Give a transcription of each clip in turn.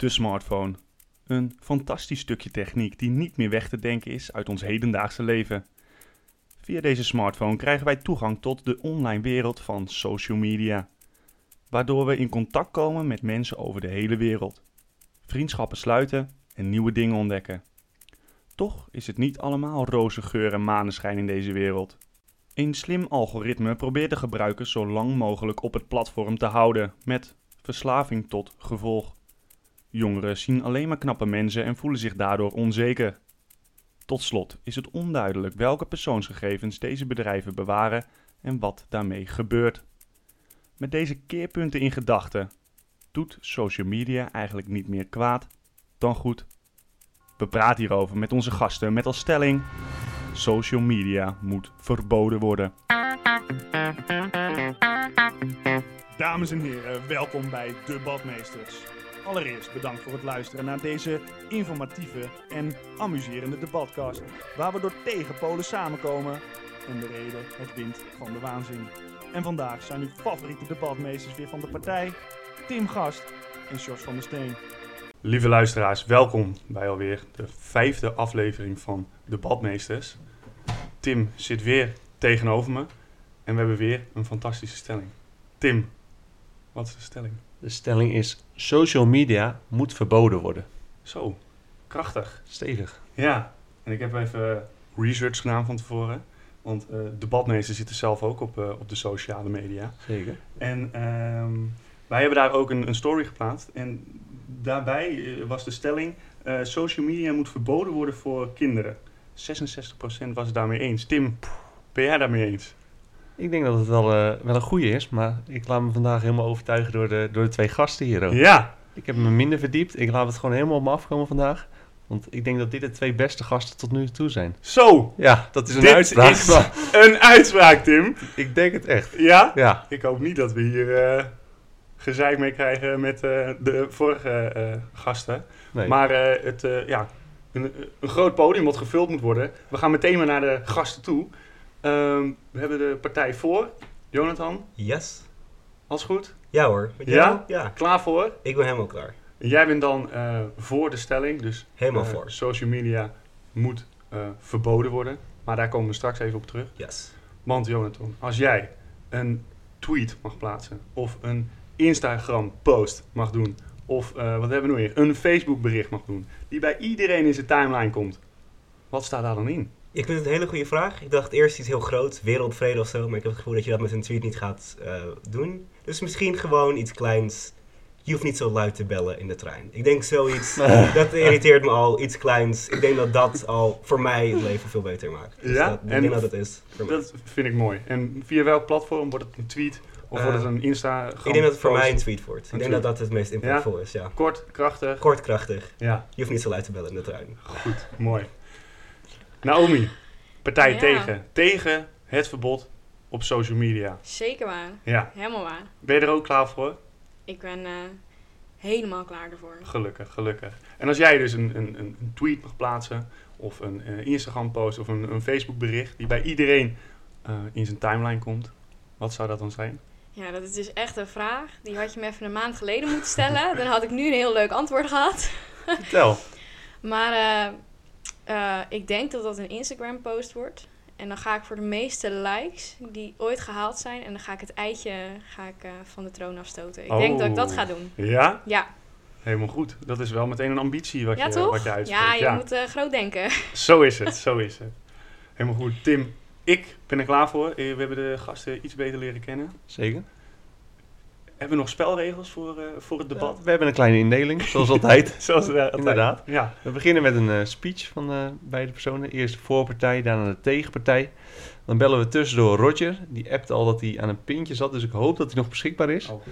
De smartphone. Een fantastisch stukje techniek die niet meer weg te denken is uit ons hedendaagse leven. Via deze smartphone krijgen wij toegang tot de online wereld van social media, waardoor we in contact komen met mensen over de hele wereld, vriendschappen sluiten en nieuwe dingen ontdekken. Toch is het niet allemaal roze geur en maneschijn in deze wereld. Een slim algoritme probeert de gebruikers zo lang mogelijk op het platform te houden, met verslaving tot gevolg. Jongeren zien alleen maar knappe mensen en voelen zich daardoor onzeker. Tot slot is het onduidelijk welke persoonsgegevens deze bedrijven bewaren en wat daarmee gebeurt. Met deze keerpunten in gedachten doet social media eigenlijk niet meer kwaad dan goed. We praten hierover met onze gasten met als stelling: social media moet verboden worden. Dames en heren, welkom bij De Badmeesters. Allereerst bedankt voor het luisteren naar deze informatieve en amuserende debatcast, waar we door tegenpolen samenkomen en de reden het wind van de waanzin. En vandaag zijn uw favoriete debatmeesters weer van de partij, Tim Gast en Jos van der Steen. Lieve luisteraars, welkom bij alweer de vijfde aflevering van Debatmeesters. Tim zit weer tegenover me en we hebben weer een fantastische stelling. Tim, wat is de stelling? De stelling is: social media moet verboden worden. Zo, krachtig. Stevig. Ja, en ik heb even research gedaan van tevoren. Want eh debatmeesters zitten zelf ook op, eh, op de sociale media. Zeker. En ehm, wij hebben daar ook een, een story geplaatst. En daarbij eh, was de stelling: social media moet verboden worden voor kinderen. 66% was het daarmee eens. Tim, ben jij daarmee eens? Ik denk dat het wel, eh, wel een goede is, maar ik laat me vandaag helemaal overtuigen door de, door de twee gasten hier ook. Ja, Ik heb me minder verdiept. Ik laat het gewoon helemaal op me afkomen vandaag. Want ik denk dat dit de twee beste gasten tot nu toe zijn. zo. Ja, dat is een Dit uitspraak. is- Een uitspraak, Tim. ik denk het echt. Ja? Ja, Ik hoop niet dat we hier eh gezeik mee krijgen met eh, de vorige gasten. nee. Maar het, ja, een, een groot podium wat gevuld moet worden. We gaan meteen maar naar de gasten toe. Ehm, we hebben de partij voor. Jonathan, Yes. alles goed? Ja hoor. Ja? Ja. Klaar voor? Ik ben helemaal klaar. Jij bent dan eh, voor de stelling. Dus Helemaal eh, voor. social media moet eh, verboden worden. Maar daar komen we straks even op terug. Yes. Want Jonathan, als jij een tweet mag plaatsen of een Instagram post mag doen of wat hebben we nog meer, een Facebook bericht mag doen die bij iedereen in zijn timeline komt, wat staat daar dan in? Ik vind het een hele goede vraag. Ik dacht eerst iets heel groot, wereldvrede of zo, maar ik heb het gevoel dat je dat met een tweet niet gaat eh, doen. Dus misschien gewoon iets kleins. Je hoeft niet zo luid te bellen in de trein. Ik denk zoiets, dat irriteert me al, iets kleins. Ik denk dat dat al voor mij het leven veel beter maakt. Dus Ja? dat, ik En denk dat het is voor mij. Dat vind ik mooi. En via welk platform wordt het een tweet of Eh, wordt het een Instagram Ik denk dat het voor post? mij een tweet wordt. Ik denk tweet. dat dat het meest impactvol is, ja. Kort, krachtig. Kort, krachtig. Ja, Je hoeft niet zo luid te bellen in de trein. goed, mooi. Naomi, partij Ja. tegen. Tegen het verbod op social media. Zeker waar. Ja, Helemaal waar. ben je er ook klaar voor? Ik ben eh, helemaal klaar ervoor. Gelukkig, gelukkig. En als jij dus een, een, een tweet mag plaatsen, of een eh, Instagram post, of een, een Facebook bericht, die bij iedereen eh, in zijn timeline komt, wat zou dat dan zijn? Ja, dat is dus echt een vraag. Die had je me even een maand geleden moeten stellen. Dan had ik nu een heel leuk antwoord gehad. Vertel. Maar eh, ik denk dat dat een Instagram post wordt. En dan ga ik voor de meeste likes die ooit gehaald zijn. En dan ga ik het eitje ga ik, eh, van de troon afstoten. Ik denk dat ik dat Oh. ga doen. Ja, Ja, helemaal goed. Dat is wel meteen een ambitie wat, ja je, toch? wat je uitspreekt. ja, je moet eh, groot denken. Zo is het, zo is het. Helemaal goed. Tim, ik ben er klaar voor. We hebben de gasten iets beter leren kennen. Zeker. Hebben we nog spelregels voor, eh, voor het debat? We hebben een kleine indeling, zoals altijd. Zoals eh, altijd. Inderdaad. Ja, We beginnen met een eh, speech van beide personen. Eerst de voorpartij, daarna de tegenpartij. Dan bellen we tussendoor Roger. Die appte al dat hij aan een pintje zat, dus ik hoop dat hij nog beschikbaar is. Oh,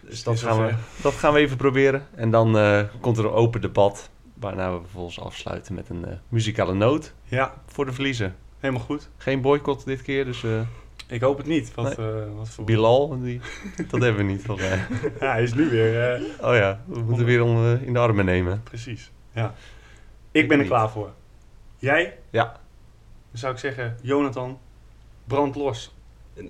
dus dat is gaan, we, dat gaan we even proberen. En dan komt er een open debat, waarna we vervolgens afsluiten met een muzikale noot ja voor de verliezer. helemaal goed. Geen boycott dit keer, dus Ik hoop het niet. Wat, eh, wat voor... Bilal, die, dat hebben we niet volgens mij. Ja, hij is nu weer... eh, Oh ja, we moeten weer om, in de armen nemen. Precies, ja. Ik ben er niet. klaar voor. Jij? Ja. Dan zou ik zeggen, Jonathan, brand los.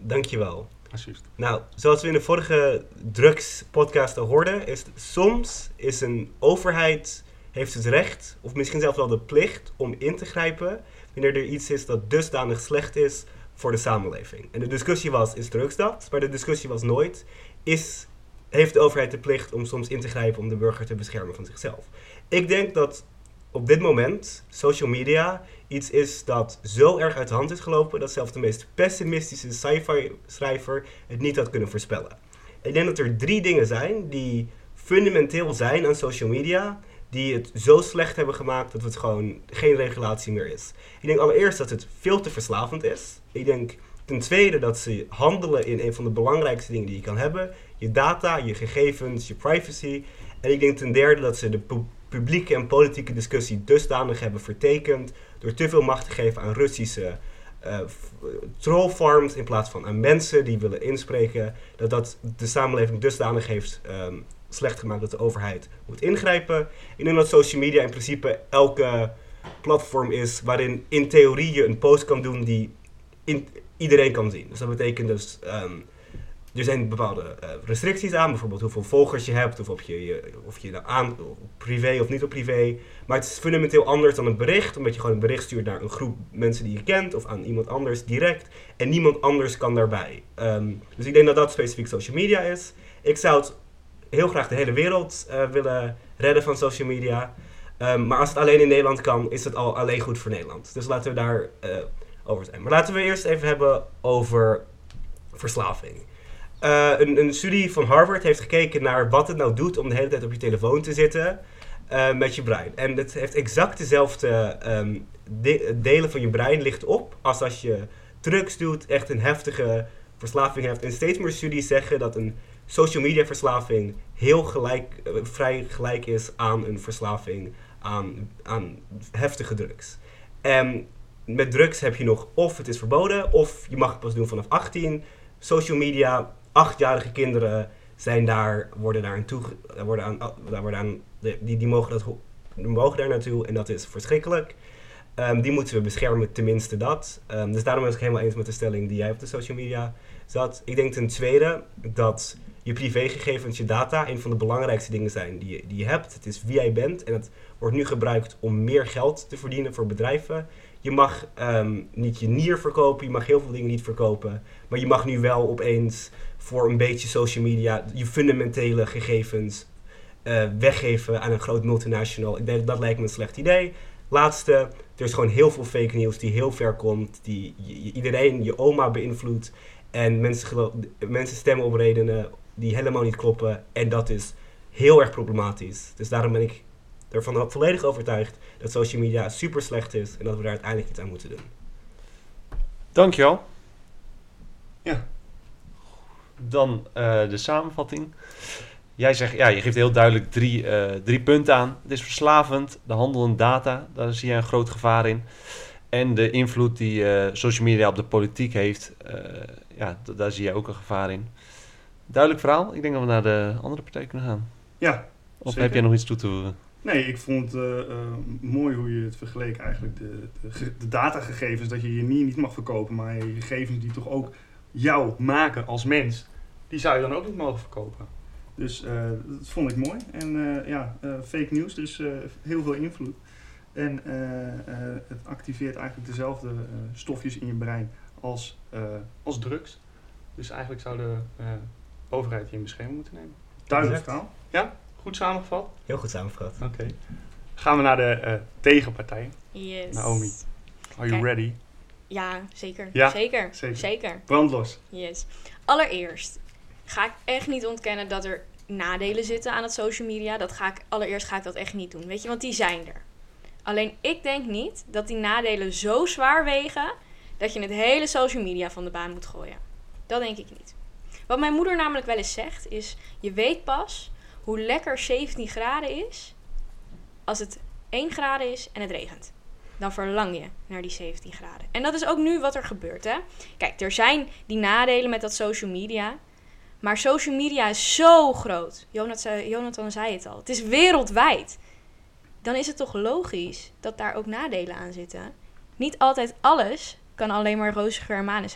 Dankjewel. Alsjeblieft. Nou, zoals we in de vorige drugspodcast al hoorden, is soms is een overheid heeft het recht, of misschien zelfs wel de plicht, om in te grijpen wanneer er iets is dat dusdanig slecht is voor de samenleving. En de discussie was, is drugs dat? Maar de discussie was nooit, is, heeft de overheid de plicht om soms in te grijpen om de burger te beschermen van zichzelf? Ik denk dat op dit moment social media iets is dat zo erg uit de hand is gelopen dat zelfs de meest pessimistische sci-fi schrijver het niet had kunnen voorspellen. Ik denk dat er drie dingen zijn die fundamenteel zijn aan social media, die het zo slecht hebben gemaakt dat het gewoon geen regulatie meer is. Ik denk allereerst dat het veel te verslavend is. Ik denk ten tweede dat ze handelen in een van de belangrijkste dingen die je kan hebben: je data, je gegevens, je privacy. En ik denk ten derde dat ze de pu- publieke en politieke discussie dusdanig hebben vertekend door te veel macht te geven aan Russische f- trollfarms in plaats van aan mensen die willen inspreken. Dat dat de samenleving dusdanig heeft ehm, slecht gemaakt dat de overheid moet ingrijpen. Ik denk dat social media in principe elke platform is waarin in theorie je een post kan doen die iedereen kan zien. Dus dat betekent dus, ehm, er zijn bepaalde eh, restricties aan, bijvoorbeeld hoeveel volgers je hebt, of of je, of je nou aan, privé of niet op privé. Maar het is fundamenteel anders dan een bericht, omdat je gewoon een bericht stuurt naar een groep mensen die je kent, of aan iemand anders direct, en niemand anders kan daarbij. Ehm, dus ik denk dat dat specifiek social media is. Ik zou het heel graag de hele wereld eh, willen redden van social media. Ehm, maar als het alleen in Nederland kan, is het al alleen goed voor Nederland. Dus laten we daar eh, over zijn. Maar laten we eerst even hebben over verslaving. Eh, een, een studie van Harvard heeft gekeken naar wat het nou doet om de hele tijd op je telefoon te zitten met je brein. En het heeft exact dezelfde ehm, de- delen van je brein ligt op als als je drugs doet, echt een heftige verslaving hebt. En steeds meer studies zeggen dat een social media verslaving heel gelijk, eh, vrij gelijk is aan een verslaving aan, aan heftige drugs. En met drugs heb je nog of het is verboden of je mag het pas doen vanaf 18. Social media, achtjarige kinderen zijn daar, worden daar aan toe, worden aan, worden aan, die, die, mogen dat, mogen daar naartoe en dat is verschrikkelijk. Ehm, die moeten we beschermen, tenminste dat. Ehm, dus daarom ben ik het helemaal eens met de stelling die jij op de social media zat. Ik denk ten tweede dat je privégegevens, je data, een van de belangrijkste dingen zijn die je, die hebt. Het is wie jij bent en het wordt nu gebruikt om meer geld te verdienen voor bedrijven. Je mag ehm, niet je nier verkopen, je mag heel veel dingen niet verkopen. Maar je mag nu wel opeens voor een beetje social media je fundamentele gegevens eh, weggeven aan een groot multinational. Ik denk dat lijkt me een slecht idee. Laatste, er is gewoon heel veel fake news die heel ver komt, die iedereen, je oma beïnvloedt. En mensen, mensen stemmen op redenen die helemaal niet kloppen. En dat is heel erg problematisch. Dus daarom ben ik ervan volledig overtuigd dat social media super slecht is en dat we daar uiteindelijk iets aan moeten doen. Dankjewel. Ja. Dan eh, de samenvatting. Jij zegt, ja, je geeft heel duidelijk drie, eh, drie punten aan. Het is verslavend, de handel in data, daar zie je een groot gevaar in. En de invloed die eh, social media op de politiek heeft, eh, ja, daar zie je ook een gevaar in. Duidelijk verhaal. Ik denk dat we naar de andere partij kunnen gaan. Ja, Of Zeker. heb jij nog iets toe te voegen? Nee, ik vond het eh, mooi hoe je het vergeleek eigenlijk. De, de, de datagegevens, dat je je niet, niet mag verkopen, maar je gegevens die toch ook jou maken als mens, die zou je dan ook niet mogen verkopen. Dus eh, dat vond ik mooi. En ja, fake news, dus heel veel invloed. En het activeert eigenlijk dezelfde stofjes in je brein als, als drugs. Dus eigenlijk zou de eh, overheid je in bescherming moeten nemen. Duidelijk verhaal. Ja, goed samengevat. Heel goed samengevat. Oké. Gaan we naar de eh, tegenpartij. Yes. Naomi. Are you Kijk. ready? Ja, zeker. Ja, zeker. zeker. Zeker. Brandlos. Yes. Allereerst ga ik echt niet ontkennen dat er nadelen zitten aan het social media. Dat ga ik, allereerst ga ik dat echt niet doen. Weet je, want die zijn er. Alleen ik denk niet dat die nadelen zo zwaar wegen dat je het hele social media van de baan moet gooien. Dat denk ik niet. Wat mijn moeder namelijk wel eens zegt is: je weet pas hoe lekker 17 graden is als het 1 graden is en het regent. Dan verlang je naar die 17 graden. En dat is ook nu wat er gebeurt, hè? Kijk, er zijn die nadelen met dat social media. Maar social media is zo groot. Jonathan zei, het al. Het is wereldwijd. Dan is het toch logisch dat daar ook nadelen aan zitten. Niet altijd alles kan alleen maar roze geur en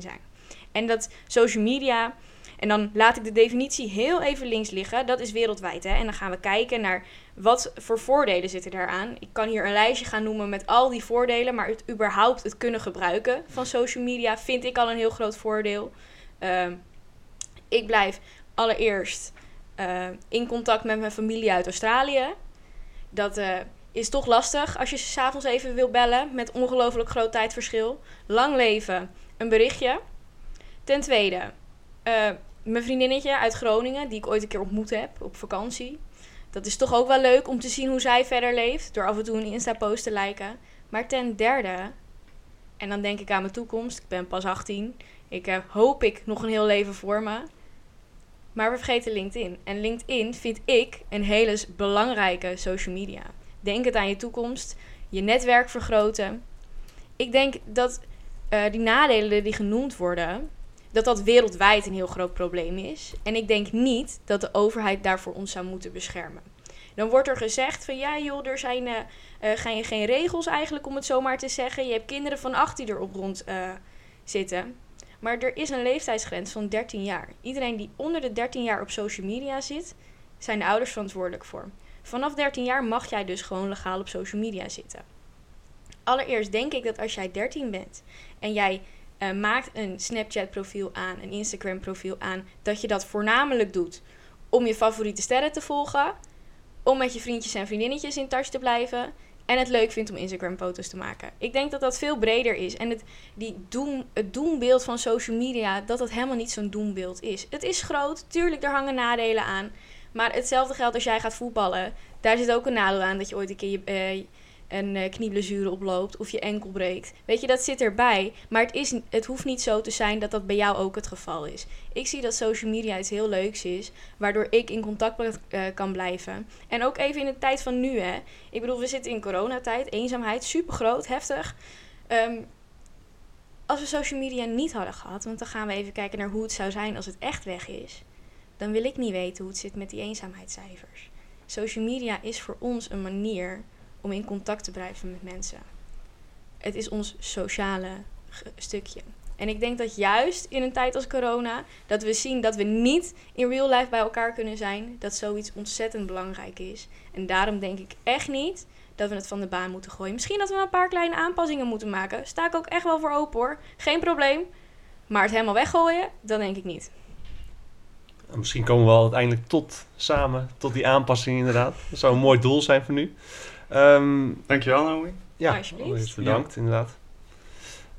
zijn. En dat social media, en dan laat ik de definitie heel even links liggen, dat is wereldwijd. Hè? En dan gaan we kijken naar wat voor voordelen zitten daaraan. Ik kan hier een lijstje gaan noemen met al die voordelen, maar het überhaupt het kunnen gebruiken van social media vind ik al een heel groot voordeel. Ehm, ik blijf allereerst eh, in contact met mijn familie uit Australië. Dat eh, is toch lastig als je s'avonds even wil bellen met ongelooflijk groot tijdverschil. Lang leven, een berichtje. Ten tweede, uh, mijn vriendinnetje uit Groningen, die ik ooit een keer ontmoet heb op vakantie. Dat is toch ook wel leuk om te zien hoe zij verder leeft, door af en toe een Insta-post te liken. Maar ten derde, en dan denk ik aan mijn toekomst, ik ben pas 18, ik uh, hoop ik nog een heel leven voor me. Maar we vergeten LinkedIn. En LinkedIn vind ik een hele belangrijke social media. Denk het aan je toekomst, je netwerk vergroten. Ik denk dat uh, die nadelen die genoemd worden, dat dat wereldwijd een heel groot probleem is. En ik denk niet dat de overheid daarvoor ons zou moeten beschermen. Dan wordt er gezegd van ja joh, er zijn uh, uh, geen, regels eigenlijk om het zomaar te zeggen. Je hebt kinderen van 18 die erop rond uh, zitten. Maar er is een leeftijdsgrens van 13 jaar. Iedereen die onder de 13 jaar op social media zit, zijn de ouders verantwoordelijk voor. Vanaf 13 jaar mag jij dus gewoon legaal op social media zitten. Allereerst denk ik dat als jij 13 bent en jij uh, maakt een Snapchat profiel aan, een Instagram profiel aan, dat je dat voornamelijk doet om je favoriete sterren te volgen, om met je vriendjes en vriendinnetjes in touch te blijven en het leuk vindt om Instagram foto's te maken. Ik denk dat dat veel breder is en het, die doem, het doembeeld van social media, dat dat helemaal niet zo'n doembeeld is. Het is groot, tuurlijk, daar hangen nadelen aan. Maar hetzelfde geldt als jij gaat voetballen. Daar zit ook een nadeel aan dat je ooit een keer je, uh, een uh, knieblessure oploopt of je enkel breekt. Weet je, dat zit erbij. Maar het, is, het hoeft niet zo te zijn dat dat bij jou ook het geval is. Ik zie dat social media iets heel leuks is, waardoor ik in contact uh, kan blijven. En ook even in de tijd van nu, hè. Ik bedoel, we zitten in coronatijd, eenzaamheid, super groot, heftig. Um, als we social media niet hadden gehad, want dan gaan we even kijken naar hoe het zou zijn als het echt weg is, dan wil ik niet weten hoe het zit met die eenzaamheidscijfers. Social media is voor ons een manier om in contact te blijven met mensen. Het is ons sociale stukje. En ik denk dat juist in een tijd als corona, dat we zien dat we niet in real life bij elkaar kunnen zijn, dat zoiets ontzettend belangrijk is. En daarom denk ik echt niet dat we het van de baan moeten gooien. Misschien dat we een paar kleine aanpassingen moeten maken. Sta ik ook echt wel voor open hoor. Geen probleem. Maar het helemaal weggooien, dat denk ik niet. Misschien komen we wel uiteindelijk tot samen, tot die aanpassing inderdaad. Dat zou een mooi doel zijn voor nu. Um, Dankjewel, Naomi. Ja, allereerst bedankt, ja. inderdaad.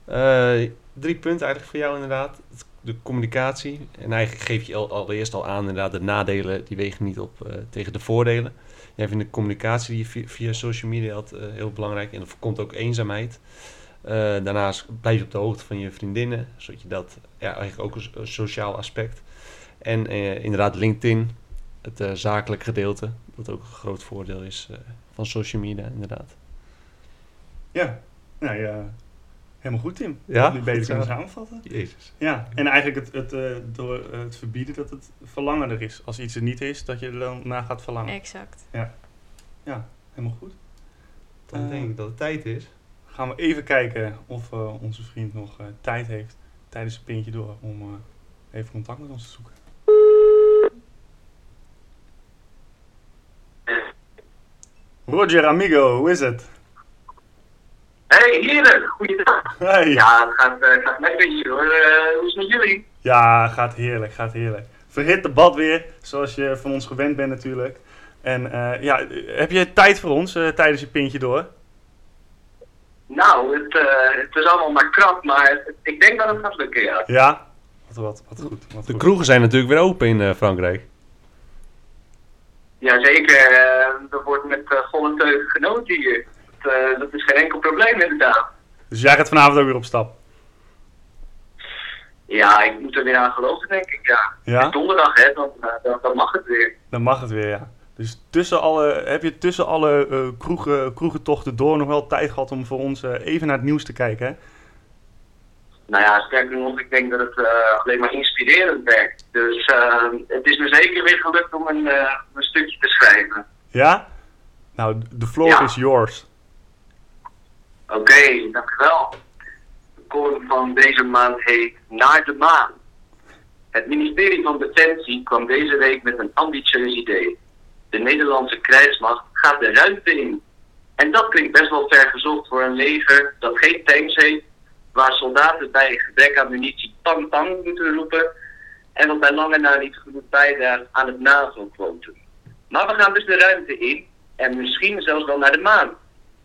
Uh, drie punten eigenlijk voor jou, inderdaad. De communicatie. En eigenlijk geef je allereerst al aan, inderdaad, de nadelen die wegen niet op uh, tegen de voordelen. Jij vindt de communicatie die je via, via social media had uh, heel belangrijk. En dat voorkomt ook eenzaamheid. daarnaast blijf je op de hoogte van je vriendinnen, zodat je dat, ja, eigenlijk ook een sociaal aspect. En inderdaad, LinkedIn, het zakelijk gedeelte, dat ook een groot voordeel is van social media, inderdaad. Ja, nou ja, helemaal goed Tim. Ja? Nu beter kunnen samenvatten. Jezus. Ja, en eigenlijk het, het, uh, door het verbieden dat het verlangen er is. Als iets er niet is, dat je er dan naar gaat verlangen. Exact. Ja, ja helemaal goed. Dan uh, denk ik dat het tijd is. Gaan we even kijken of onze vriend nog tijd heeft tijdens een pintje door om even contact met ons te zoeken. Roger Amigo, hoe is het? Hey heren, goeiedag. Hey. Ja, het gaat, uh, gaat lekker hier hoor. Uh, hoe is het met jullie? Ja, gaat heerlijk, gaat heerlijk. Verhit debat weer, zoals je van ons gewend bent natuurlijk. En uh, ja, heb je tijd voor ons tijdens je pintje door? Nou, het, het is allemaal maar krap, maar ik denk dat het gaat lukken, ja. Ja? Wat, wat, wat goed. Wat de goed. kroegen zijn natuurlijk weer open in Frankrijk. Jazeker, uh, er wordt met uh, volle teugen genoten hier. Dat, uh, dat, is geen enkel probleem inderdaad. Dus jij gaat vanavond ook weer op stap? Ja, ik moet er weer aan geloven denk ik, ja. ja? donderdag hè, dan, dan, dan, mag het weer. Dan mag het weer, ja. Dus tussen alle, heb je tussen alle kroegen, kroegentochten door nog wel tijd gehad om voor ons even naar het nieuws te kijken, hè? Nou ja, sterker nog, ik denk dat het uh, alleen maar inspirerend werkt. Dus uh, het is me zeker weer gelukt om een, uh, een stukje te schrijven. Ja? Nou, de floor ja. is yours. Oké, okay, dankjewel. column van deze maand heet Naar de maan. Het ministerie van Defensie kwam deze week met een ambitieus idee. De Nederlandse krijgsmacht gaat de ruimte in. En dat klinkt best wel ver gezocht voor een leger dat geen tanks heeft, waar soldaten bij gebrek aan munitie pang pang moeten roepen en wat bij lange na niet genoeg bijdraagt aan het NAVO-quotum. Maar we gaan dus de ruimte in en misschien zelfs wel naar de maan.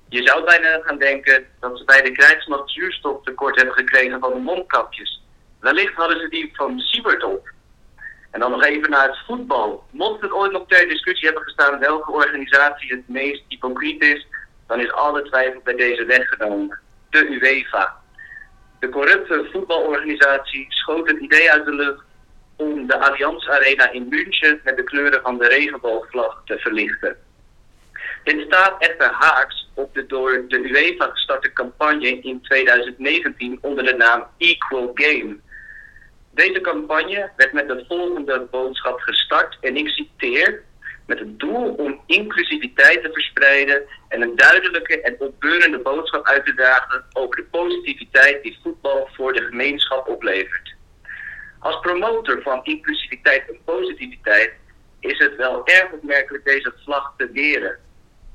Je zou bijna gaan denken dat ze bij de krijgsmacht zuurstoftekort hebben gekregen van de mondkapjes. Wellicht hadden ze die van Siebert op. En dan nog even naar het voetbal. Mocht het ooit nog ter discussie hebben gestaan welke organisatie het meest hypocriet is, dan is alle twijfel bij deze weggenomen. De UEFA. De corrupte voetbalorganisatie schoot het idee uit de lucht om de Allianz Arena in München met de kleuren van de regenboogvlag te verlichten. Dit staat echter haaks op de door de UEFA gestarte campagne in 2019 onder de naam Equal Game. Deze campagne werd met de volgende boodschap gestart en ik citeer met het doel om inclusiviteit te verspreiden en een duidelijke en opbeurende boodschap uit te dragen over de positiviteit die voetbal voor de gemeenschap oplevert. Als promotor van inclusiviteit en positiviteit is het wel erg opmerkelijk deze vlag te weren.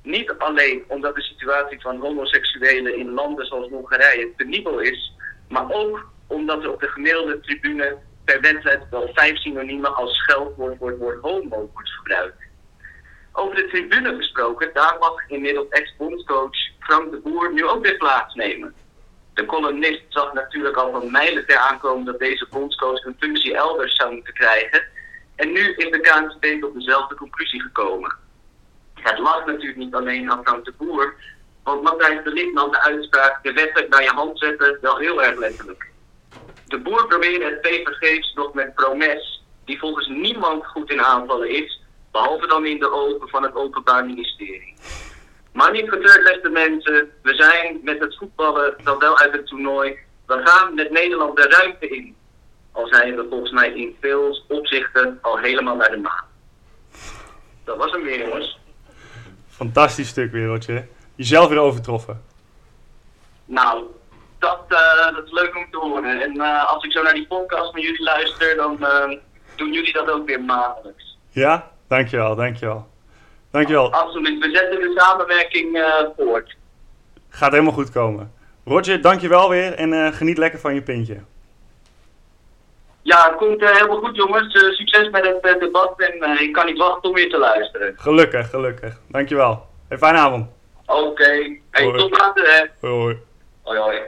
Niet alleen omdat de situatie van homoseksuelen in landen zoals Hongarije penibel is, maar ook omdat er op de gemiddelde tribune per wedstrijd wel vijf synoniemen als scheldwoord voor het woord homo wordt gebruikt. Over de tribune gesproken, daar mag inmiddels ex-bondscoach Frank de Boer nu ook weer plaatsnemen. De columnist zag natuurlijk al van mijlen ver aankomen dat deze bondscoach een functie elders zou moeten krijgen. En nu is de KNVB tot dezelfde conclusie gekomen. Het lag natuurlijk niet alleen aan Frank de Boer, want Matthijs de Ligt nam de uitspraak de wedstrijd naar je hand zetten wel heel erg letterlijk. De Boer probeerde het PVG's nog met promes, die volgens niemand goed in aanvallen is, behalve dan in de ogen van het Openbaar Ministerie. Maar niet getreurd, beste mensen, we zijn met het voetballen dan wel uit het toernooi. We gaan met Nederland de ruimte in. Al zijn we volgens mij in veel opzichten al helemaal naar de maan. Dat was hem weer, jongens. Fantastisch stuk, wereldje. Jezelf weer overtroffen. Nou, dat, eh, dat is leuk om te horen. En eh, als ik zo naar die podcast van jullie luister, dan eh, doen jullie dat ook weer maandelijks. Ja? Dankjewel, dankjewel. Dankjewel. Absoluut, we zetten de samenwerking eh, voort. Gaat helemaal goed komen. Roger, dankjewel weer en eh, geniet lekker van je pintje. Ja, het komt eh, helemaal goed, jongens. Succes met het debat en ik kan niet wachten om weer te luisteren. Gelukkig, gelukkig. Dankjewel. Hey, fijne avond. Oké, hey, Hoi. tot later, hè. Hoi, hoi. Hoi, hoi.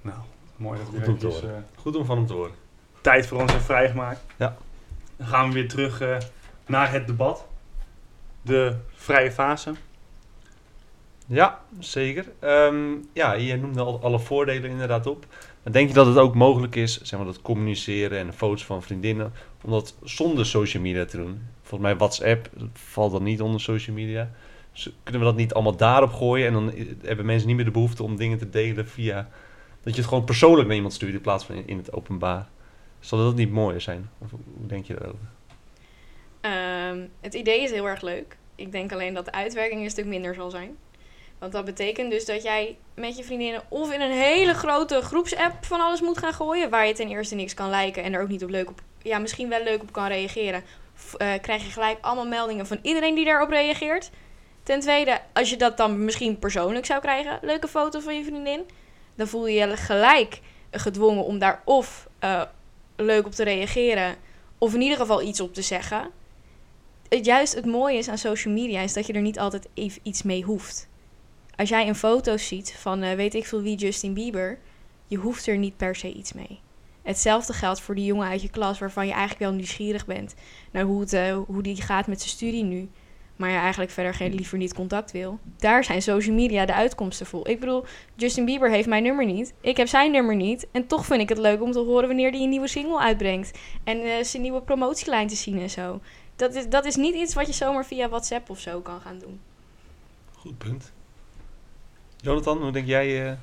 Nou, mooi dat Goed om te horen. eh, Goed om van hem te horen. tijd voor ons hebben vrijgemaakt. Ja. Dan gaan we weer terug eh, naar het debat. De vrije fase. Ja, zeker. Ehm, ja, je noemde al alle voordelen inderdaad op. Maar denk je dat het ook mogelijk is, zeg maar, dat communiceren en foto's van vriendinnen, om dat zonder social media te doen? Volgens mij WhatsApp valt dan niet onder social media. Kunnen we dat niet allemaal daarop gooien en dan i- hebben mensen niet meer de behoefte om dingen te delen via... Dat je het gewoon persoonlijk naar iemand stuurt in plaats van in het openbaar. Zal dat niet mooier zijn? Of hoe denk je daarover? Ehm, het idee is heel erg leuk. Ik denk alleen dat de uitwerking een stuk minder zal zijn. Want dat betekent dus dat jij met je vriendinnen of in een hele grote groepsapp van alles moet gaan gooien. Waar je ten eerste niks kan liken en er ook niet op leuk op, ja, misschien wel leuk op kan reageren. Eh, krijg je gelijk allemaal meldingen van iedereen die daarop reageert. Ten tweede, als je dat dan misschien persoonlijk zou krijgen, leuke foto van je vriendin. Dan voel je je gelijk gedwongen om daar of eh, leuk op te reageren. Of in ieder geval iets op te zeggen het, juist het mooie is aan social media is dat je er niet altijd even iets mee hoeft. Als jij een foto ziet van eh, weet ik veel wie Justin Bieber, je hoeft er niet per se iets mee. Hetzelfde geldt voor die jongen uit je klas waarvan je eigenlijk wel nieuwsgierig bent naar hoe, het, eh, hoe die gaat met zijn studie nu, maar je eigenlijk verder geen, liever niet contact wil. Daar zijn social media de uitkomsten voor. Ik bedoel, Justin Bieber heeft mijn nummer niet, ik heb zijn nummer niet en toch vind ik het leuk om te horen wanneer hij een nieuwe single uitbrengt en eh, zijn nieuwe promotielijn te zien en zo. Dat is, dat is niet iets wat je zomaar via WhatsApp of zo kan gaan doen. Goed punt. Jonathan, hoe denk jij... eh,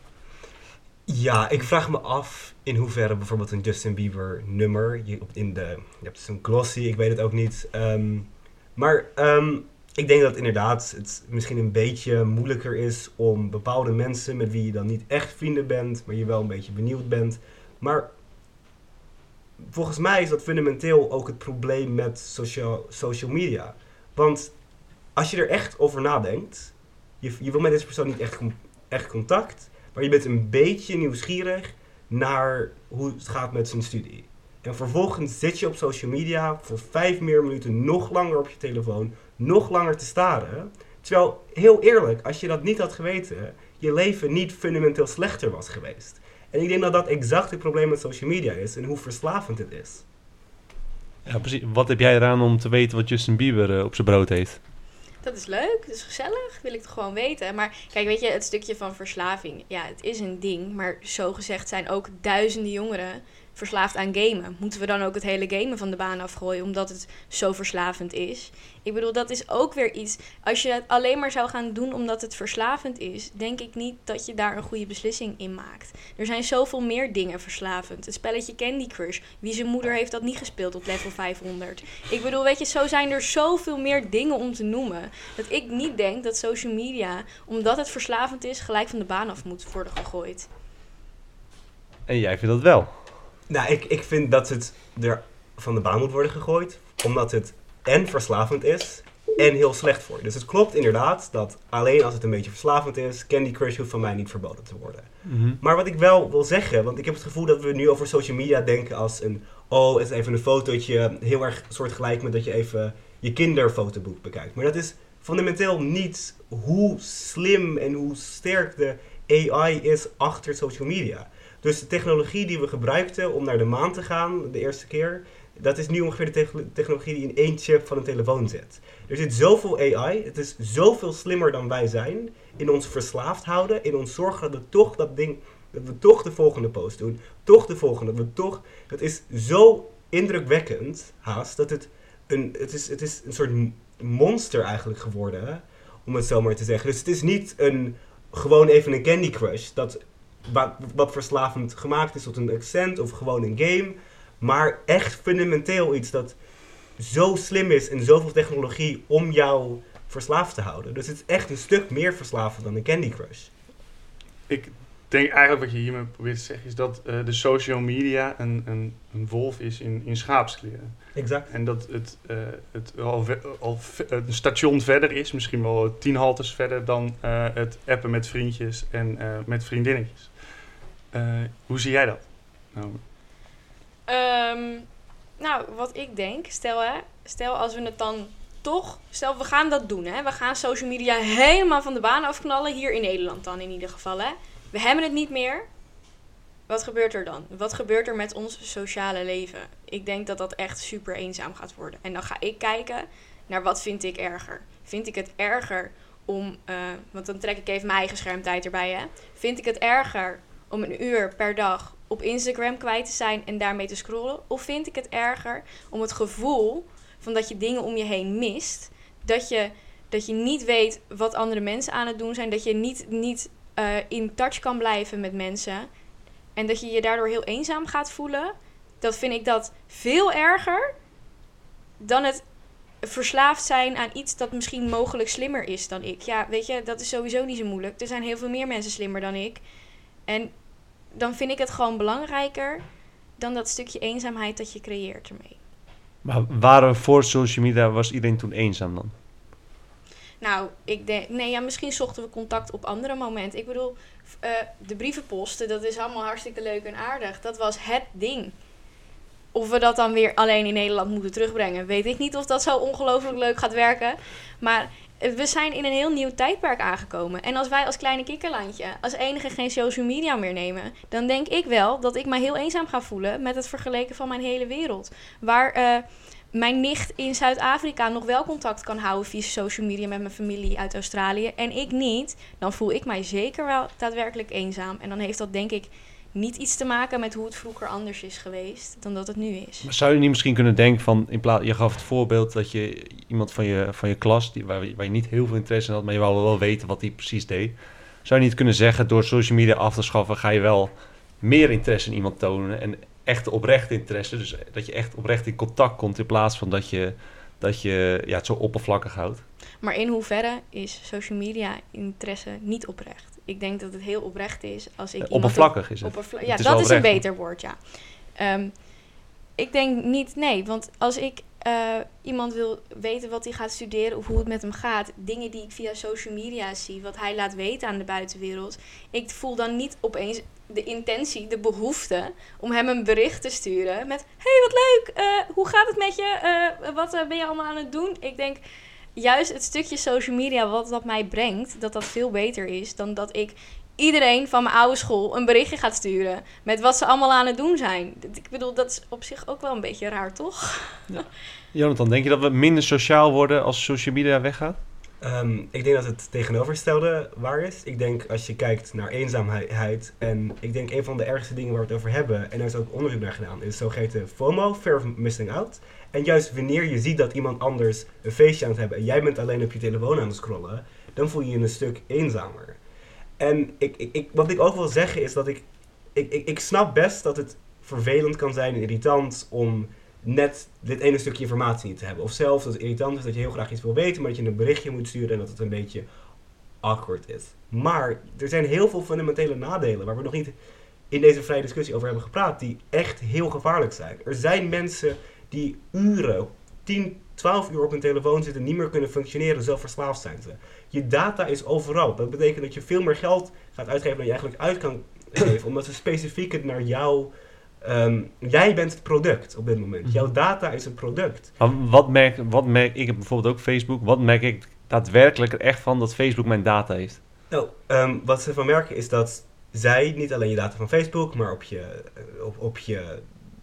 Ja, ik vraag me af in hoeverre bijvoorbeeld een Justin Bieber nummer, je, in de, je hebt zo'n glossy, ik weet het ook niet. ehm, maar ehm, ik denk dat inderdaad het misschien een beetje moeilijker is om bepaalde mensen met wie je dan niet echt vrienden bent, maar je wel een beetje benieuwd bent. Maar volgens mij is dat fundamenteel ook het probleem met social, social media. Want als je er echt over nadenkt, je, je wil met deze persoon niet echt, echt contact, maar je bent een beetje nieuwsgierig naar hoe het gaat met zijn studie. En vervolgens zit je op social media voor vijf meer minuten nog langer op je telefoon, nog langer te staren. Terwijl, heel eerlijk, als je dat niet had geweten, je leven niet fundamenteel slechter was geweest. En ik denk dat dat exact het probleem met social media is en hoe verslavend het is. Ja, precies. Wat heb jij eraan om te weten wat Justin Bieber eh, op zijn brood heeft? Dat is leuk, dat is gezellig, wil ik toch gewoon weten. Maar kijk, weet je, het stukje van verslaving, ja, het is een ding. Maar zo gezegd zijn ook duizenden jongeren verslaafd aan gamen. Moeten we dan ook het hele gamen van de baan afgooien omdat het zo verslavend is? Ik bedoel, dat is ook weer iets. Als je het alleen maar zou gaan doen omdat het verslavend is, denk ik niet dat je daar een goede beslissing in maakt. Er zijn zoveel meer dingen verslavend. Het spelletje Candy Crush. Wie zijn moeder heeft dat niet gespeeld op level 500? Ik bedoel, weet je, zo zijn er zoveel meer dingen om te noemen. Dat ik niet denk dat social media, omdat het verslavend is, gelijk van de baan af moet worden gegooid. En jij vindt dat wel. Nou, ik, ik vind dat het er van de baan moet worden gegooid, omdat het en verslavend is en heel slecht voor je. Dus het klopt inderdaad dat alleen als het een beetje verslavend is, Candy Crush hoeft van mij niet verboden te worden. Maar wat ik wel wil zeggen, want ik heb het gevoel dat we nu over social media denken als een, oh, het is even een fotootje, heel erg soortgelijk met dat je even je kinderfotoboek bekijkt. Maar dat is fundamenteel niet hoe slim en hoe sterk de AI is achter social media. Dus de technologie die we gebruikten om naar de maan te gaan de eerste keer, dat is nu ongeveer de techno- technologie die in één chip van een telefoon zit. Er zit zoveel AI, het is zoveel slimmer dan wij zijn, in ons verslaafd houden, in ons zorgen dat we toch dat ding, dat we toch de volgende post doen, toch de volgende, dat we toch, het is zo indrukwekkend haast, dat het een, het is, het is een soort monster eigenlijk geworden, om het zo maar te zeggen. Dus het is niet een, gewoon even een Candy Crush, dat, wat, wat verslavend gemaakt is tot een accent of gewoon een game, maar echt fundamenteel iets dat zo slim is en zoveel technologie om jou verslaafd te houden. Dus het is echt een stuk meer verslavend dan een Candy Crush. Ik denk eigenlijk wat je hiermee probeert te zeggen is dat eh, de social media een, een, een wolf is in, in schaapskleren. Exact. En dat het, eh, het al, al een station verder is, misschien wel tien haltes verder dan eh, het appen met vriendjes en met vriendinnetjes. Eh, hoe zie jij dat? Nou, Ehm, nou, wat ik denk, stel hè, stel als we het dan toch, stel we gaan dat doen hè, we gaan social media helemaal van de baan afknallen, hier in Nederland dan in ieder geval hè. We hebben het niet meer. Wat gebeurt er dan? Wat gebeurt er met ons sociale leven? Ik denk dat dat echt super eenzaam gaat worden. En dan ga ik kijken naar wat vind ik erger. Vind ik het erger om, eh, want dan trek ik even mijn eigen schermtijd erbij hè. Vind ik het erger om een uur per dag op Instagram kwijt te zijn en daarmee te scrollen? Of vind ik het erger om het gevoel van dat je dingen om je heen mist, dat je, dat je niet weet wat andere mensen aan het doen zijn, dat je niet, niet eh, in touch kan blijven met mensen en dat je je daardoor heel eenzaam gaat voelen? Dat vind ik dat veel erger dan het verslaafd zijn aan iets dat misschien mogelijk slimmer is dan ik. Ja, weet je, dat is sowieso niet zo moeilijk. Er zijn heel veel meer mensen slimmer dan ik. En dan vind ik het gewoon belangrijker dan dat stukje eenzaamheid dat je creëert ermee. Maar waren we voor social media, was iedereen toen eenzaam dan? Nou, ik denk, nee, ja, misschien zochten we contact op andere momenten. Ik bedoel, eh, de brievenposten, dat is allemaal hartstikke leuk en aardig. Dat was het ding. Of we dat dan weer alleen in Nederland moeten terugbrengen, weet ik niet of dat zo ongelooflijk leuk gaat werken. Maar we zijn in een heel nieuw tijdperk aangekomen. En als wij als kleine kikkerlandje als enige geen social media meer nemen, dan denk ik wel dat ik me heel eenzaam ga voelen met het vergeleken van mijn hele wereld. Waar eh, mijn nicht in Zuid-Afrika nog wel contact kan houden via social media met mijn familie uit Australië en ik niet, dan voel ik mij zeker wel daadwerkelijk eenzaam. En dan heeft dat denk ik niet iets te maken met hoe het vroeger anders is geweest dan dat het nu is. Maar zou je niet misschien kunnen denken van, in plaats, je gaf het voorbeeld dat je iemand van je, van je klas, die, waar, je- waar je niet heel veel interesse in had, maar je wou wel weten wat hij precies deed. Zou je niet kunnen zeggen, door social media af te schaffen, ga je wel meer interesse in iemand tonen en echt oprecht interesse. Dus dat je echt oprecht in contact komt in plaats van dat je dat je ja, het zo oppervlakkig houdt. Maar in hoeverre is social media interesse niet oprecht? Ik denk dat het heel oprecht is als ik. Eh, oppervlakkig is het. Oppervla- Het ja, is dat is een beter woord, ja. Ehm, ik denk niet, nee, want als ik eh, iemand wil weten wat hij gaat studeren of hoe het met hem gaat, dingen die ik via social media zie, wat hij laat weten aan de buitenwereld, ik voel dan niet opeens de intentie, de behoefte om hem een bericht te sturen met: Hey, wat leuk, eh, hoe gaat het met je? Wat ben je allemaal aan het doen? Ik denk juist het stukje social media wat dat mij brengt, dat dat veel beter is dan dat ik iedereen van mijn oude school een berichtje gaat sturen met wat ze allemaal aan het doen zijn. Ik bedoel, dat is op zich ook wel een beetje raar, toch? Jonathan, denk je dat we minder sociaal worden als social media weggaat? Ehm, ik denk dat het tegenovergestelde waar is. Ik denk als je kijkt naar eenzaamheid. En ik denk een van de ergste dingen waar we het over hebben. En daar is ook onderzoek naar gedaan. Is zogeheten FOMO, Fear of Missing Out. En juist wanneer je ziet dat iemand anders een feestje aan het hebben. En jij bent alleen op je telefoon aan het scrollen. Dan voel je je een stuk eenzamer. En ik, ik, ik, wat ik ook wil zeggen is dat ik, ik, ik, ik snap best dat het vervelend kan zijn en irritant om net dit ene stukje informatie niet te hebben. Of zelfs dat het irritant is dat je heel graag iets wil weten, maar dat je een berichtje moet sturen en dat het een beetje awkward is. Maar er zijn heel veel fundamentele nadelen waar we nog niet in deze vrije discussie over hebben gepraat, die echt heel gevaarlijk zijn. Er zijn mensen die uren, 10, 12 uur op hun telefoon zitten, niet meer kunnen functioneren, zo verslaafd zijn ze. Je data is overal. Dat betekent dat je veel meer geld gaat uitgeven dan je eigenlijk uit kan geven, omdat ze specifiek het naar jou. ehm, jij bent het product op dit moment. Mhm. Jouw data is het product. Wat merk, wat merk ik, heb bijvoorbeeld ook Facebook, wat merk ik daadwerkelijk er echt van dat Facebook mijn data heeft? Nou, ehm, wat ze van merken is dat zij niet alleen je data van Facebook, maar op je, eh, op, op je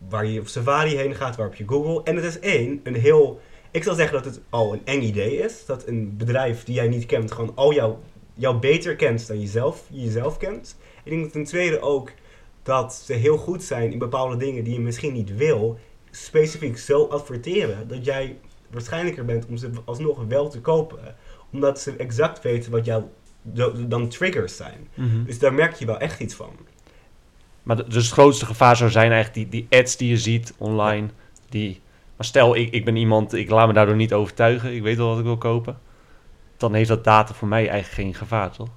waar je op Safari heen gaat, waar op je Google. En het is één, een heel. Ik zal zeggen dat het al een eng idee is. Dat een bedrijf die jij niet kent, gewoon al jou, jou beter kent dan jezelf, jezelf kent. Ik denk ten tweede ook dat ze heel goed zijn in bepaalde dingen die je misschien niet wil, specifiek zo adverteren dat jij waarschijnlijker bent om ze alsnog wel te kopen, omdat ze exact weten wat jouw dan triggers zijn. Dus daar merk je wel echt iets van. Maar de- dus het grootste gevaar zou zijn eigenlijk die, die ads die je ziet online. Die, maar stel, ik, ik ben iemand, ik laat me daardoor niet overtuigen. Ik weet wel wat ik wil kopen. Dan heeft dat data voor mij eigenlijk geen gevaar, toch?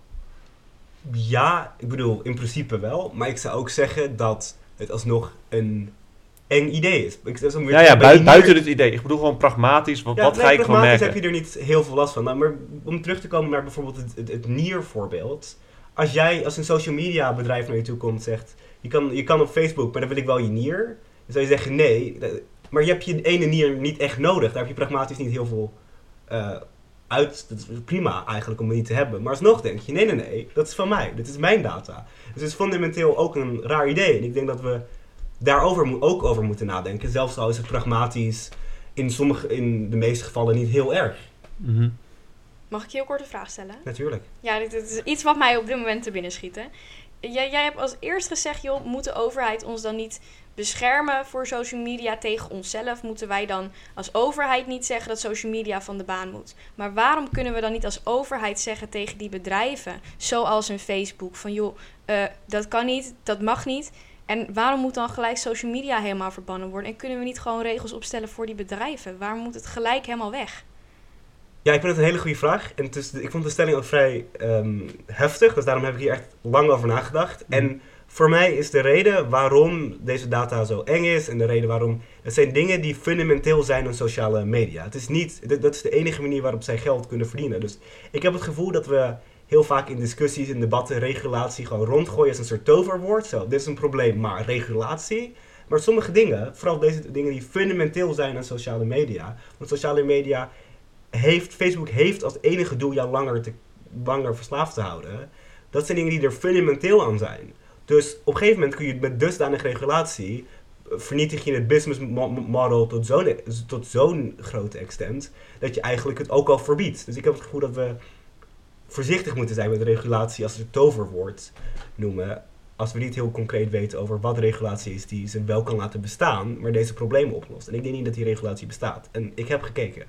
Ja, ik bedoel, in principe wel. Maar ik zou ook zeggen dat het alsnog een eng idee is. Ik, dat is dan weer Ja, ja, buiten nier- het idee. Ik bedoel gewoon pragmatisch. Wat, Ja, wat nee, ga ik gewoon pragmatisch merken? heb je er niet heel veel last van. Nou, maar om terug te komen naar bijvoorbeeld het, het, het niervoorbeeld. Als jij als een social media bedrijf naar je toe komt en zegt... Je kan, je kan op Facebook, maar dan wil ik wel je nier. Dan zou je zeggen nee. dat- Maar je hebt je ene nier niet echt nodig. Daar heb je pragmatisch niet heel veel eh, uit. Dat is prima eigenlijk om het niet te hebben. Maar alsnog denk je, nee, nee, nee. Dat is van mij. Dit is mijn data. Dus het is fundamenteel ook een raar idee. En ik denk dat we daarover ook over moeten nadenken. Zelfs al is het pragmatisch in, sommige, in de meeste gevallen niet heel erg. Mhm. Mag ik je heel kort een vraag stellen? Natuurlijk. Ja, dit, dit is iets wat mij op dit moment te binnen schiet. hè. Jij, jij hebt als eerst gezegd, joh, moet de overheid ons dan niet beschermen voor social media tegen onszelf? Moeten wij dan als overheid niet zeggen dat social media van de baan moet? Maar waarom kunnen we dan niet als overheid zeggen tegen die bedrijven, zoals een Facebook, van joh, eh, dat kan niet, dat mag niet. En waarom moet dan gelijk social media helemaal verbannen worden? En kunnen we niet gewoon regels opstellen voor die bedrijven? Waarom moet het gelijk helemaal weg? Ja, ik vind het een hele goede vraag. En het is, ik vond de stelling ook vrij ehm, heftig. Dus daarom heb ik hier echt lang over nagedacht. En voor mij is de reden waarom deze data zo eng is. En de reden waarom. Het zijn dingen die fundamenteel zijn aan sociale media. Het is niet. Dat, dat is de enige manier waarop zij geld kunnen verdienen. Dus ik heb het gevoel dat we heel vaak in discussies, in debatten, regulatie gewoon rondgooien als een soort toverwoord. Zo, dit is een probleem, maar regulatie. Maar sommige dingen, vooral deze dingen die fundamenteel zijn aan sociale media. Want sociale media heeft, Facebook heeft als enige doel jou langer, te, langer verslaafd te houden. Dat zijn dingen die er fundamenteel aan zijn. Dus op een gegeven moment kun je met dusdanig regulatie eh, vernietig je het business mo- model tot zo'n tot zo'n grote extent dat je eigenlijk het ook al verbiedt. Dus ik heb het gevoel dat we voorzichtig moeten zijn met regulatie als we het toverwoord noemen. Als we niet heel concreet weten over wat regulatie is die ze wel kan laten bestaan, maar deze problemen oplost. En ik denk niet dat die regulatie bestaat. En ik heb gekeken.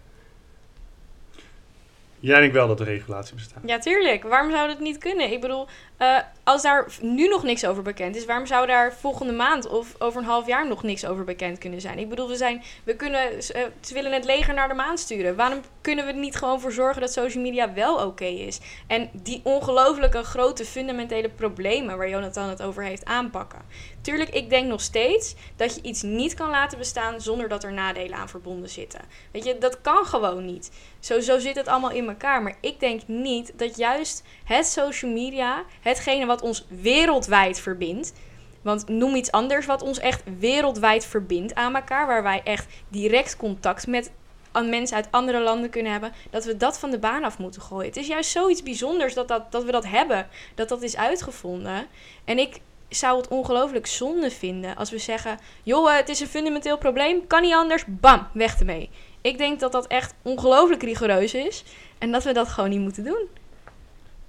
Jij denkt wel dat er regulatie bestaat. Ja, tuurlijk. Waarom zou dat niet kunnen? Ik bedoel, eh, als daar nu nog niks over bekend is, waarom zou daar volgende maand of over een half jaar nog niks over bekend kunnen zijn? Ik bedoel, we, zijn, we kunnen, eh, ze willen het leger naar de maan sturen. Waarom kunnen we er niet gewoon voor zorgen dat social media wel oké is? En die ongelooflijke grote fundamentele problemen waar Jonathan het over heeft aanpakken. Tuurlijk, ik denk nog steeds dat je iets niet kan laten bestaan zonder dat er nadelen aan verbonden zitten. Weet je, dat kan gewoon niet. Zo, zo zit het allemaal in elkaar. Maar ik denk niet dat juist het social media, hetgene wat ons wereldwijd verbindt. Want noem iets anders wat ons echt wereldwijd verbindt aan elkaar. Waar wij echt direct contact met mensen uit andere landen kunnen hebben. Dat we dat van de baan af moeten gooien. Het is juist zoiets bijzonders dat, dat, dat we dat hebben. Dat dat is uitgevonden. En ik zou het ongelooflijk zonde vinden als we zeggen: joh, het is een fundamenteel probleem, kan niet anders, bam, weg ermee. Ik denk dat dat echt ongelooflijk rigoureus is en dat we dat gewoon niet moeten doen.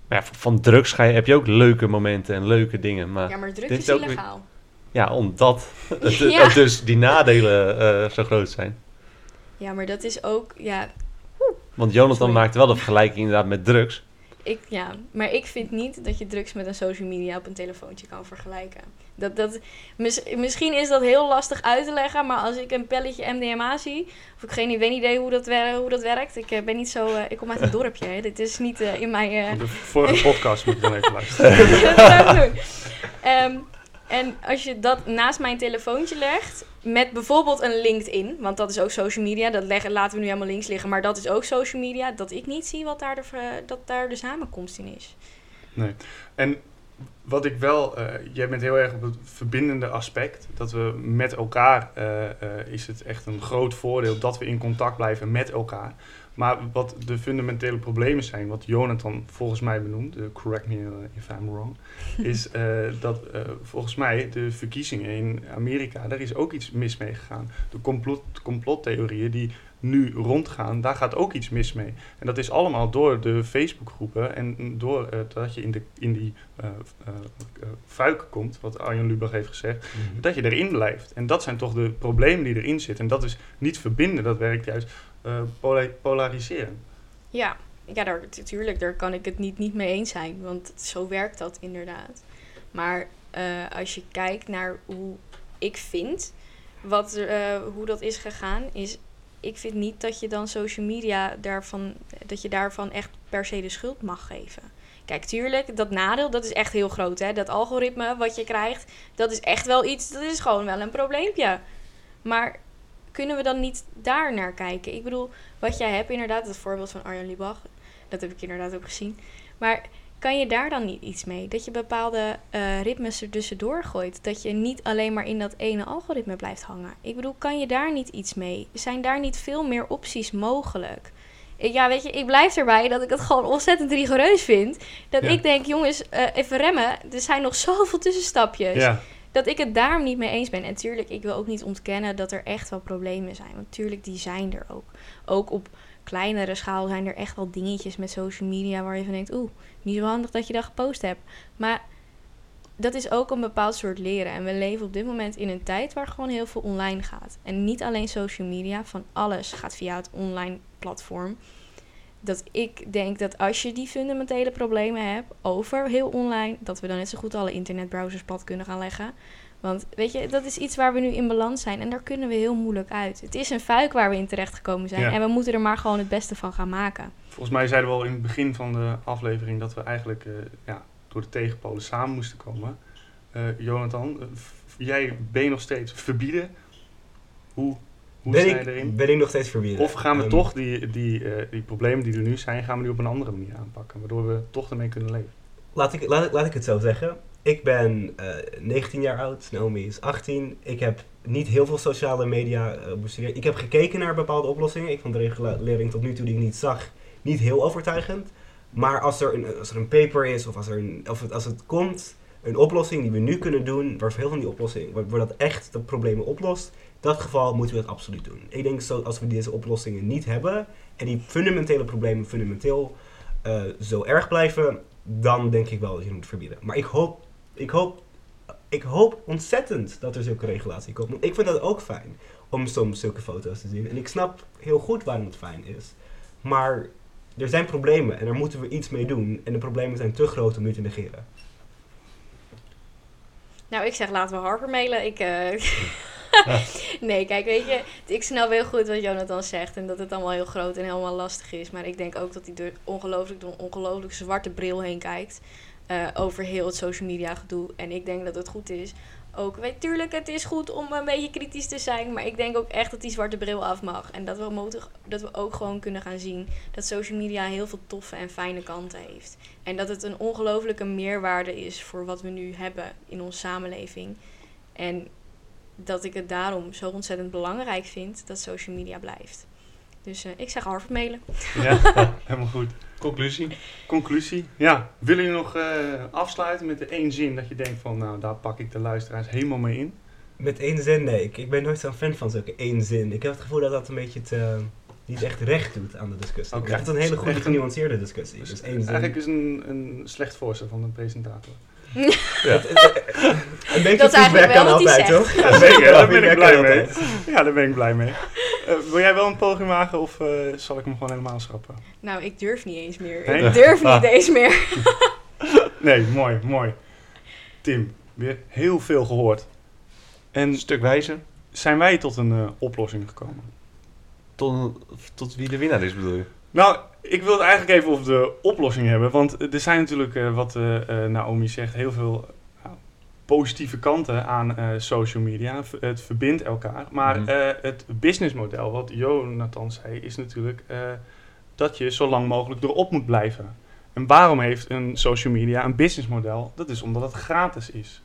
Maar ja, van drugs ga je, heb je ook leuke momenten en leuke dingen. Maar Ja, maar drugs is is ook weer- illegaal. ja, omdat Ja. dus die nadelen eh, zo groot zijn. Ja, maar dat is ook, ja, Want Jonathan Sorry. maakt wel de vergelijking inderdaad met drugs. Ik, ja, maar ik vind niet dat je drugs met een social media op een telefoontje kan vergelijken. Dat, dat, mis- misschien is dat heel lastig uit te leggen, maar als ik een pelletje MDMA zie, of ik geen weet idee hoe dat, wer- hoe dat werkt. Ik eh, ben niet zo, eh, ik kom uit een dorpje, hè. dit is niet eh, in mijn... eh, De vorige podcast moet je dan even luisteren. dat zou ik doen. En als je dat naast mijn telefoontje legt, met bijvoorbeeld een LinkedIn, want dat is ook social media, dat leggen, laten we nu helemaal links liggen, maar dat is ook social media, dat ik niet zie wat daar de, dat daar de samenkomst in is. Nee. En wat ik wel, eh, jij bent heel erg op het verbindende aspect. Dat we met elkaar, eh, eh, is het echt een groot voordeel dat we in contact blijven met elkaar. Maar wat de fundamentele problemen zijn, wat Jonathan volgens mij benoemt, eh, correct me eh, if I'm wrong, is eh, dat eh, volgens mij de verkiezingen in Amerika, daar is ook iets mis mee gegaan. De complot, complottheorieën die nu rondgaan, daar gaat ook iets mis mee. En dat is allemaal door de Facebookgroepen en door dat je in, de, in die eh eh, eh, fuik komt, wat Arjen Lubach heeft gezegd, dat je erin blijft. En dat zijn toch de problemen die erin zitten. En dat is niet verbinden, dat werkt juist eh, pola- polariseren. Ja, ja daar, natuurlijk, daar kan ik het niet, niet mee eens zijn, want zo werkt dat inderdaad. Maar eh, als je kijkt naar hoe ik vind, wat eh, hoe dat is gegaan, is ik vind niet dat je dan social media daarvan, dat je daarvan echt per se de schuld mag geven. Kijk, tuurlijk, dat nadeel, dat is echt heel groot. Hè? Dat algoritme wat je krijgt, dat is echt wel iets, dat is gewoon wel een probleempje. Maar kunnen we dan niet daar naar kijken? Ik bedoel, wat jij hebt inderdaad, het voorbeeld van Arjan Lubach, dat heb ik inderdaad ook gezien. Maar kan je daar dan niet iets mee? Dat je bepaalde eh, ritmes er tussendoor gooit. Dat je niet alleen maar in dat ene algoritme blijft hangen. Ik bedoel, kan je daar niet iets mee? Zijn daar niet veel meer opties mogelijk? Ik, ja, weet je, ik blijf erbij dat ik het gewoon ontzettend rigoureus vind. Dat Ja. ik denk, jongens, eh, even remmen. Er zijn nog zoveel tussenstapjes Ja, dat ik het daarom niet mee eens ben. En tuurlijk, ik wil ook niet ontkennen dat er echt wel problemen zijn. Want tuurlijk, die zijn er ook. Ook op kleinere schaal zijn er echt wel dingetjes met social media waar je van denkt, oeh, niet zo handig dat je dat gepost hebt. Maar dat is ook een bepaald soort leren. En we leven op dit moment in een tijd waar gewoon heel veel online gaat. En niet alleen social media, van alles gaat via het online platform. Dat ik denk dat als je die fundamentele problemen hebt over heel online, dat we dan net zo goed alle internetbrowsers plat kunnen gaan leggen. Want weet je, dat is iets waar we nu in balans zijn en daar kunnen we heel moeilijk uit. Het is een fuik waar we in terecht gekomen zijn Ja. en we moeten er maar gewoon het beste van gaan maken. volgens mij zeiden we al in het begin van de aflevering dat we eigenlijk eh, ja, door de tegenpolen samen moesten komen. Eh, Jonathan, eh, jij ben je nog steeds verbieden? Hoe, hoe ben, sta je ik, erin? ben ik nog steeds verbieden? Of gaan we Ehm, toch die, die, eh, die problemen die er nu zijn, gaan we die op een andere manier aanpakken, waardoor we toch ermee kunnen leven? Laat ik, laat, ik- laat ik het zo zeggen. Ik ben eh, 19 jaar oud, Naomi is 18. Ik heb niet heel veel sociale media eh, bestudeerd. Ik heb gekeken naar bepaalde oplossingen. Ik vond de regulering tot nu toe die ik niet zag niet heel overtuigend. Maar als er een, als er een paper is of als, er een, of het, als het komt, een oplossing die we nu kunnen doen, waar veel van die oplossingen, waar, waar dat echt de problemen oplost, dat geval moeten we het absoluut doen. Ik denk zo, als we deze oplossingen niet hebben en die fundamentele problemen fundamenteel eh, zo erg blijven, dan denk ik wel dat je het moet verbieden. Maar ik hoop, ik hoop, ik hoop ontzettend dat er zulke regulatie komt. Want ik vind dat ook fijn om soms zulke foto's te zien. En ik snap heel goed waarom het fijn is. Maar er zijn problemen en daar moeten we iets mee doen. En de problemen zijn te groot om nu te negeren. Nou, ik zeg laten we Harper mailen. Ik, eh, nee, kijk, weet je, ik snap heel goed wat Jonathan zegt. En dat het allemaal heel groot en helemaal lastig is. Maar ik denk ook dat hij door ongelooflijk, door een ongelooflijk zwarte bril heen kijkt. eh, over heel het social media gedoe. En ik denk dat het goed is. Ook, weet, tuurlijk, het is goed om een beetje kritisch te zijn. Maar ik denk ook echt dat die zwarte bril af mag. En dat we, dat we ook gewoon kunnen gaan zien dat social media heel veel toffe en fijne kanten heeft. En dat het een ongelofelijke meerwaarde is voor wat we nu hebben in onze samenleving. En dat ik het daarom zo ontzettend belangrijk vind dat social media blijft. Dus eh, ik zeg Harvard mailen. Ja, helemaal goed. Conclusie? Conclusie. Ja, willen jullie nog eh, afsluiten met de één zin dat je denkt van, nou, daar pak ik de luisteraars helemaal mee in? Met één zin, nee. Ik, ik ben nooit zo'n fan van zulke één zin. Ik heb het gevoel dat dat een beetje te, niet echt recht doet aan de discussie. Vind het een hele goede, een- genuanceerde discussie. Dus één zin. Eigenlijk is een, een slecht voorstel van de presentator. Een beetje Dat is eigenlijk feedback wel kan wat hij altijd, zegt. toch? Ja, zeker. Daar ben ik blij mee. Ja, daar ben ik blij mee. Eh, wil jij wel een poging wagen of eh, zal ik hem gewoon helemaal schrappen? Nou, ik durf niet eens meer. Nee? Ik durf Ah. niet eens meer. Nee, mooi, mooi. Tim, weer heel veel gehoord. En Een stuk wijzer. zijn wij tot een eh, oplossing gekomen? Tot, tot wie de winnaar is, bedoel je? Nou, ik wil het eigenlijk even over de oplossing hebben. Want er zijn natuurlijk, eh, wat eh, eh, Naomi zegt, heel veel nou, positieve kanten aan social media. Het verbindt elkaar. Maar eh, het businessmodel, wat Jonathan zei, is natuurlijk dat je zo lang mogelijk erop moet blijven. En waarom heeft een social media een businessmodel? Dat is omdat het gratis is.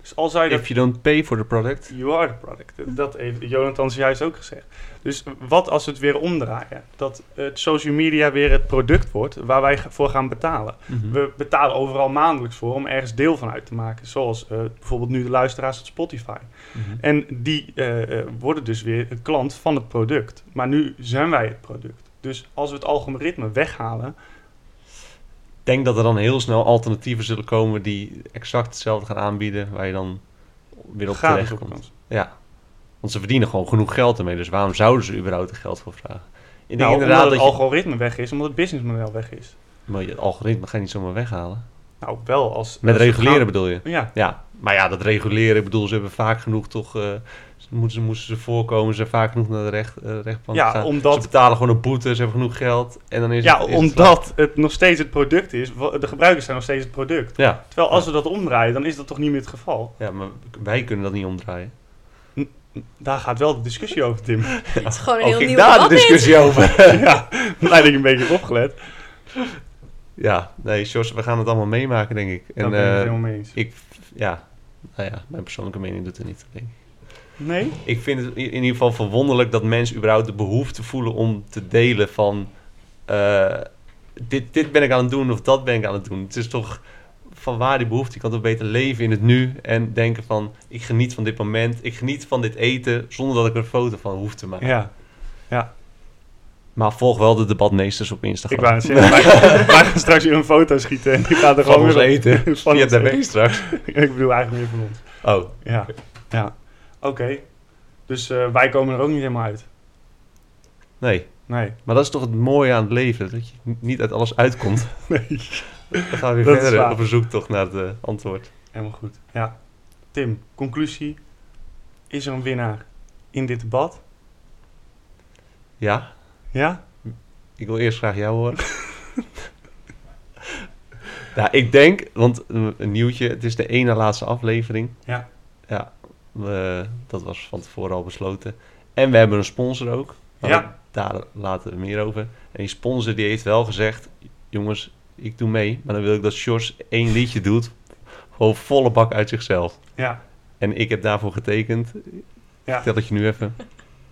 Dus al zou je If you don't pay for the product. You are the product. Dat heeft Jonathan juist ook gezegd. Dus wat als we het weer omdraaien? Dat het social media weer het product wordt waar wij voor gaan betalen. Mhm. We betalen overal maandelijks voor om ergens deel van uit te maken. Zoals eh, bijvoorbeeld nu de luisteraars op Spotify. Mhm. En die eh, eh, worden dus weer een klant van het product. Maar nu zijn wij het product. Dus als we het algoritme weghalen... Denk dat er dan heel snel alternatieven zullen komen die exact hetzelfde gaan aanbieden, waar je dan weer op gratis terecht komt. Ja, want ze verdienen gewoon genoeg geld ermee, dus waarom zouden ze überhaupt er geld voor vragen? Ik denk Nou, inderdaad omdat dat het je... algoritme weg is, omdat het businessmodel weg is. Maar je algoritme ga je niet zomaar weghalen. Nou, wel als... Met als reguleren gaan- bedoel je? Ja, Ja, maar ja, dat reguleren, ik bedoel, ze hebben vaak genoeg toch... eh, ze moesten ze voorkomen, ze vaak genoeg naar de recht, eh, rechtbank Ja, gegaan. omdat- Ze betalen gewoon een boete, ze hebben genoeg geld en dan is Ja, het... is omdat het nog steeds het product is. De gebruikers zijn nog steeds het product. Ja, Terwijl als we dat omdraaien, dan is dat toch niet meer het geval. ja, maar wij kunnen dat niet omdraaien. Daar gaat wel de discussie over, Tim. Het is gewoon een heel nieuw daar de discussie over. ja, dat ik een beetje opgelet. Ja, nee, Jos, we gaan het allemaal meemaken, denk ik. Daar En ben ik het eh, helemaal mee eens. ik, ja, nou ja, mijn persoonlijke mening doet er niet, denk ik. Nee? Ik vind het in ieder geval verwonderlijk dat mensen überhaupt de behoefte voelen om te delen van... eh, dit, dit ben ik aan het doen of dat ben ik aan het doen. Het is toch van waar die behoefte? Je kan toch beter leven in het nu en denken van... ik geniet van dit moment, ik geniet van dit eten... zonder dat ik er een foto van hoef te maken. Ja. Maar volg wel de debatmeesters op Instagram. Ik wou het zeggen. Wij, gaan straks weer een foto schieten en die gaat er Van gewoon weer eten. Van Via eten. straks. Ik bedoel eigenlijk meer van ons. Oh, Ja. Ja. Oké. Dus eh, wij komen er ook niet helemaal uit. nee. Nee. Maar dat is toch het mooie aan het leven, dat je niet uit alles uitkomt. Nee. Dan gaan we weer Dat verder op een zoektocht naar het eh, antwoord. Helemaal goed. Ja. Tim, conclusie. Is er een winnaar in dit debat? Ja, Ja? ik wil eerst graag jou horen. ja, ik denk, want eh, een nieuwtje, het is de ene laatste aflevering. Ja. Ja, we- dat was van tevoren al besloten. En we hebben een sponsor ook. Ja. Daar later meer over. En die sponsor die heeft wel gezegd, jongens, ik doe mee. Maar dan wil ik dat Sjors één liedje doet. Gewoon volle bak uit zichzelf. Ja. En ik heb daarvoor getekend. Ja. Vertel het je nu even.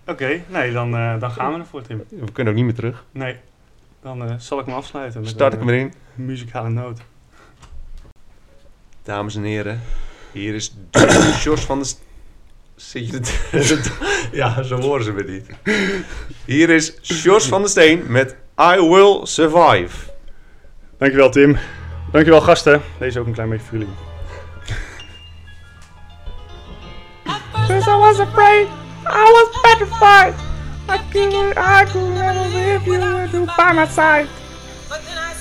Oké, nee, dan, eh, dan gaan we ervoor, Tim. We kunnen ook niet meer terug. Nee, dan eh, zal ik me afsluiten. Met Start ik een, hem erin. eh, muzikale noot. Dames en heren, hier is Jos van de... Zit je het? ja, zo horen ze me niet. Hier is Jos van der Steen met I Will Survive. Dankjewel, Tim. Dankjewel, gasten. Deze ook een klein beetje voor jullie. Since I was afraid, I was petrified. I couldn't, I could never live you by my side.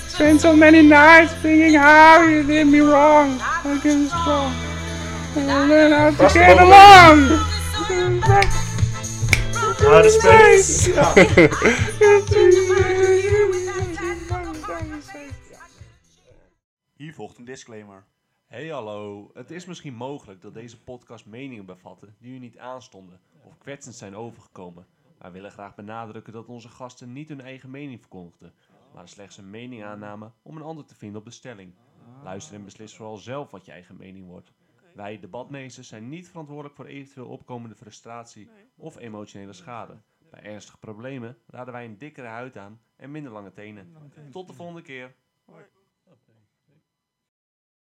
Spent so many nights thinking how you did me wrong. I can strong. To get along. Respect. Hier volgt een disclaimer. Hey hallo, het is misschien mogelijk dat deze podcast meningen bevatten die u niet aanstonden of kwetsend zijn overgekomen. Maar we willen graag benadrukken dat onze gasten niet hun eigen mening verkondigden, maar slechts een mening aannamen om een ander te vinden op de stelling. Luister en beslis vooral zelf wat je eigen mening wordt. Wij, debatmeesters, zijn niet verantwoordelijk voor eventueel opkomende frustratie of emotionele schade. Bij ernstige problemen raden wij een dikkere huid aan en minder lange tenen. Tot de volgende keer. Hoi.